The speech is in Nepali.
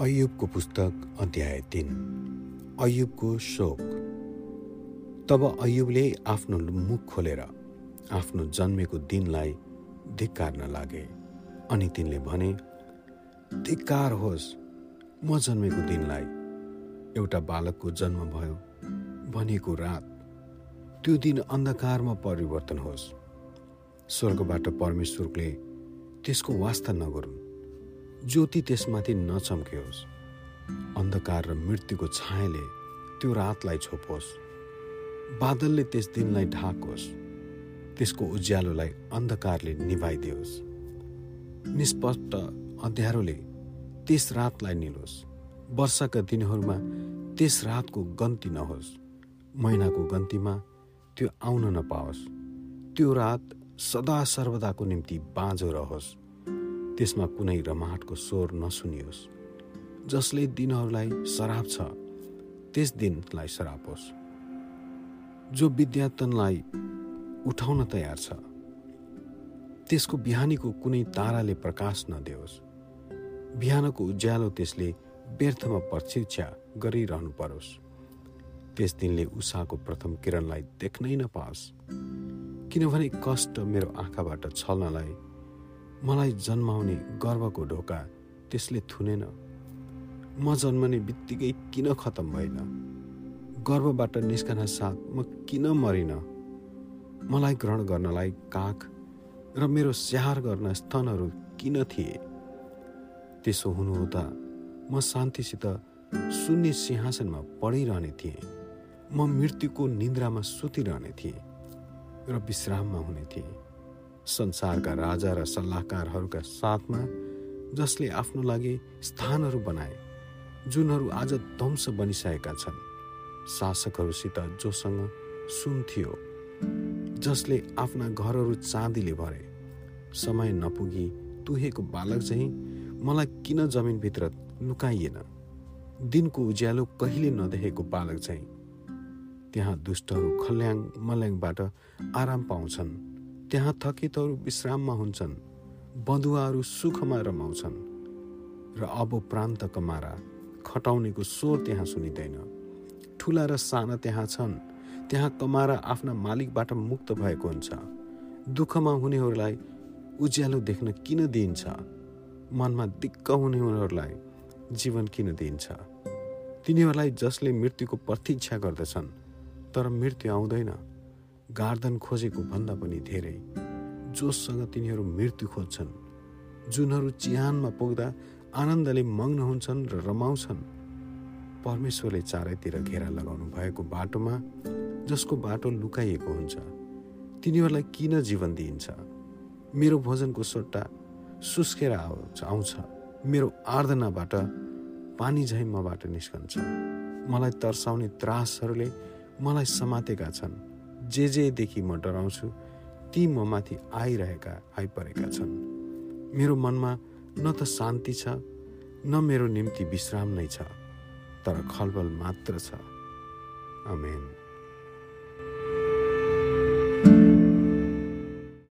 अयुबको पुस्तक अध्याय तिन। अयुबको शोक। तब अयुबले आफ्नो मुख खोलेर आफ्नो जन्मेको दिनलाई धिक्कार्न लागे अनि तिनले भने धिक्कार होस् म जन्मेको दिनलाई। एउटा बालकको जन्म भयो भनेको रात। त्यो दिन अन्धकारमा परिवर्तन होस्। स्वर्गबाट परमेश्वरले त्यसको वास्ता नगरून्। ज्योति त्यसमाथि नचम्कियोस्। अन्धकार र मृत्युको छायाले त्यो रातलाई छोपोस्। बादलले त्यस दिनलाई ढाकोस्। त्यसको उज्यालोलाई अन्धकारले निभाइदियोस्। निष्पष्ट अँध्यारोले त्यस रातलाई निलोस्। वर्षाका दिनहरूमा त्यस रातको गन्ती नहोस्। महिनाको गन्तीमा त्यो आउन नपाओस्। त्यो रात सदा सर्वदाको निम्ति बाँझो रहोस्। त्यसमा कुनै रमाहटको स्वर नसुनियोस्। जसले दिनहरूलाई सराप छ त्यस दिनलाई सराप होस्। जो विद्यार्थनलाई उठाउन तयार छ त्यसको बिहानीको कुनै ताराले प्रकाश नदेओस्। बिहानको उज्यालो त्यसले व्यर्थमा प्रशिक्षा गरिरहनु परोस्। त्यस दिनले उषाको प्रथम किरणलाई देख्नै नपाओस्। किनभने कष्ट मेरो आँखाबाट छल्नलाई मलाई जन्माउने गर्वको ढोका त्यसले थुनेन। म जन्मने बित्तिकै किन खतम भएन? गर्वबाट निस्कन साथ म किन मरिन? मलाई ग्रहण गर्नलाई काख र मेरो स्याहार गर्न स्तनहरू किन थिए? त्यसो हुनुहुँदा म शान्तिसित शून्य सिंहासनमा पढिरहने थिएँ। म मृत्युको निन्द्रामा सुतिरहने थिएँ र विश्राममा हुने थिएँ। संसारका राजा र सल्लाहकारहरूका साथमा जसले आफ्नो लागि स्थानहरू बनाए जुनहरू आज ध्वंस बनिसकेका छन् शासकहरूसित जोसँग सुन थियो जसले आफ्ना घरहरू चाँदीले भरे। समय नपुगी तुहेको बालक चाहिँ मलाई किन जमिनभित्र लुकाइएन दिनको उज्यालो कहिले नदेखेको बालक चाहिँ त्यहाँ दुष्टहरू खल्याङ मल्याङबाट आराम पाउँछन्। त्यहाँ थकितहरू विश्राममा हुन्छन् बधुवाहरू सुखमा रमाउँछन् र अब प्रान्त कमारा खटाउनेको स्वर त्यहाँ सुनिँदैन। ठुला र साना त्यहाँ छन् त्यहाँ कमारा आफ्ना मालिकबाट मुक्त भएको हुन्छ। दुःखमा हुनेहरूलाई उज्यालो देख्न किन दिइन्छ? मनमा दिक्क हुनेहरूलाई जीवन किन दिइन्छ? तिनीहरूलाई जसले मृत्युको प्रतीक्षा गर्दछन् तर मृत्यु आउँदैन। गार्दन खोजेको भन्दा पनि धेरै। जोसँग तिनीहरू मृत्यु खोज्छन्। जुनहरू चिहानमा पुग्दा आनन्दले मग्न हुन्छन् र रमाउँछन्। परमेश्वरले चारैतिर घेरा लगाउनु भएको बाटोमा जसको बाटो लुकाइएको हुन्छ तिनीहरूलाई किन जीवन दिइन्छ? मेरो भोजनको सट्टा सुस्केर आउँछ। मेरो आर्दनाबाट पानी झैँ मबाट निस्कन्छ। मलाई तर्साउने त्रासहरूले मलाई समातेका छन्। जे जेदेखि म डराउँछु ती म माथि आइरहेका आइपरेका छन्। मेरो मनमा न त शान्ति छ न मेरो निम्ति विश्राम नै छ तर खलबल मात्र छ। अमेन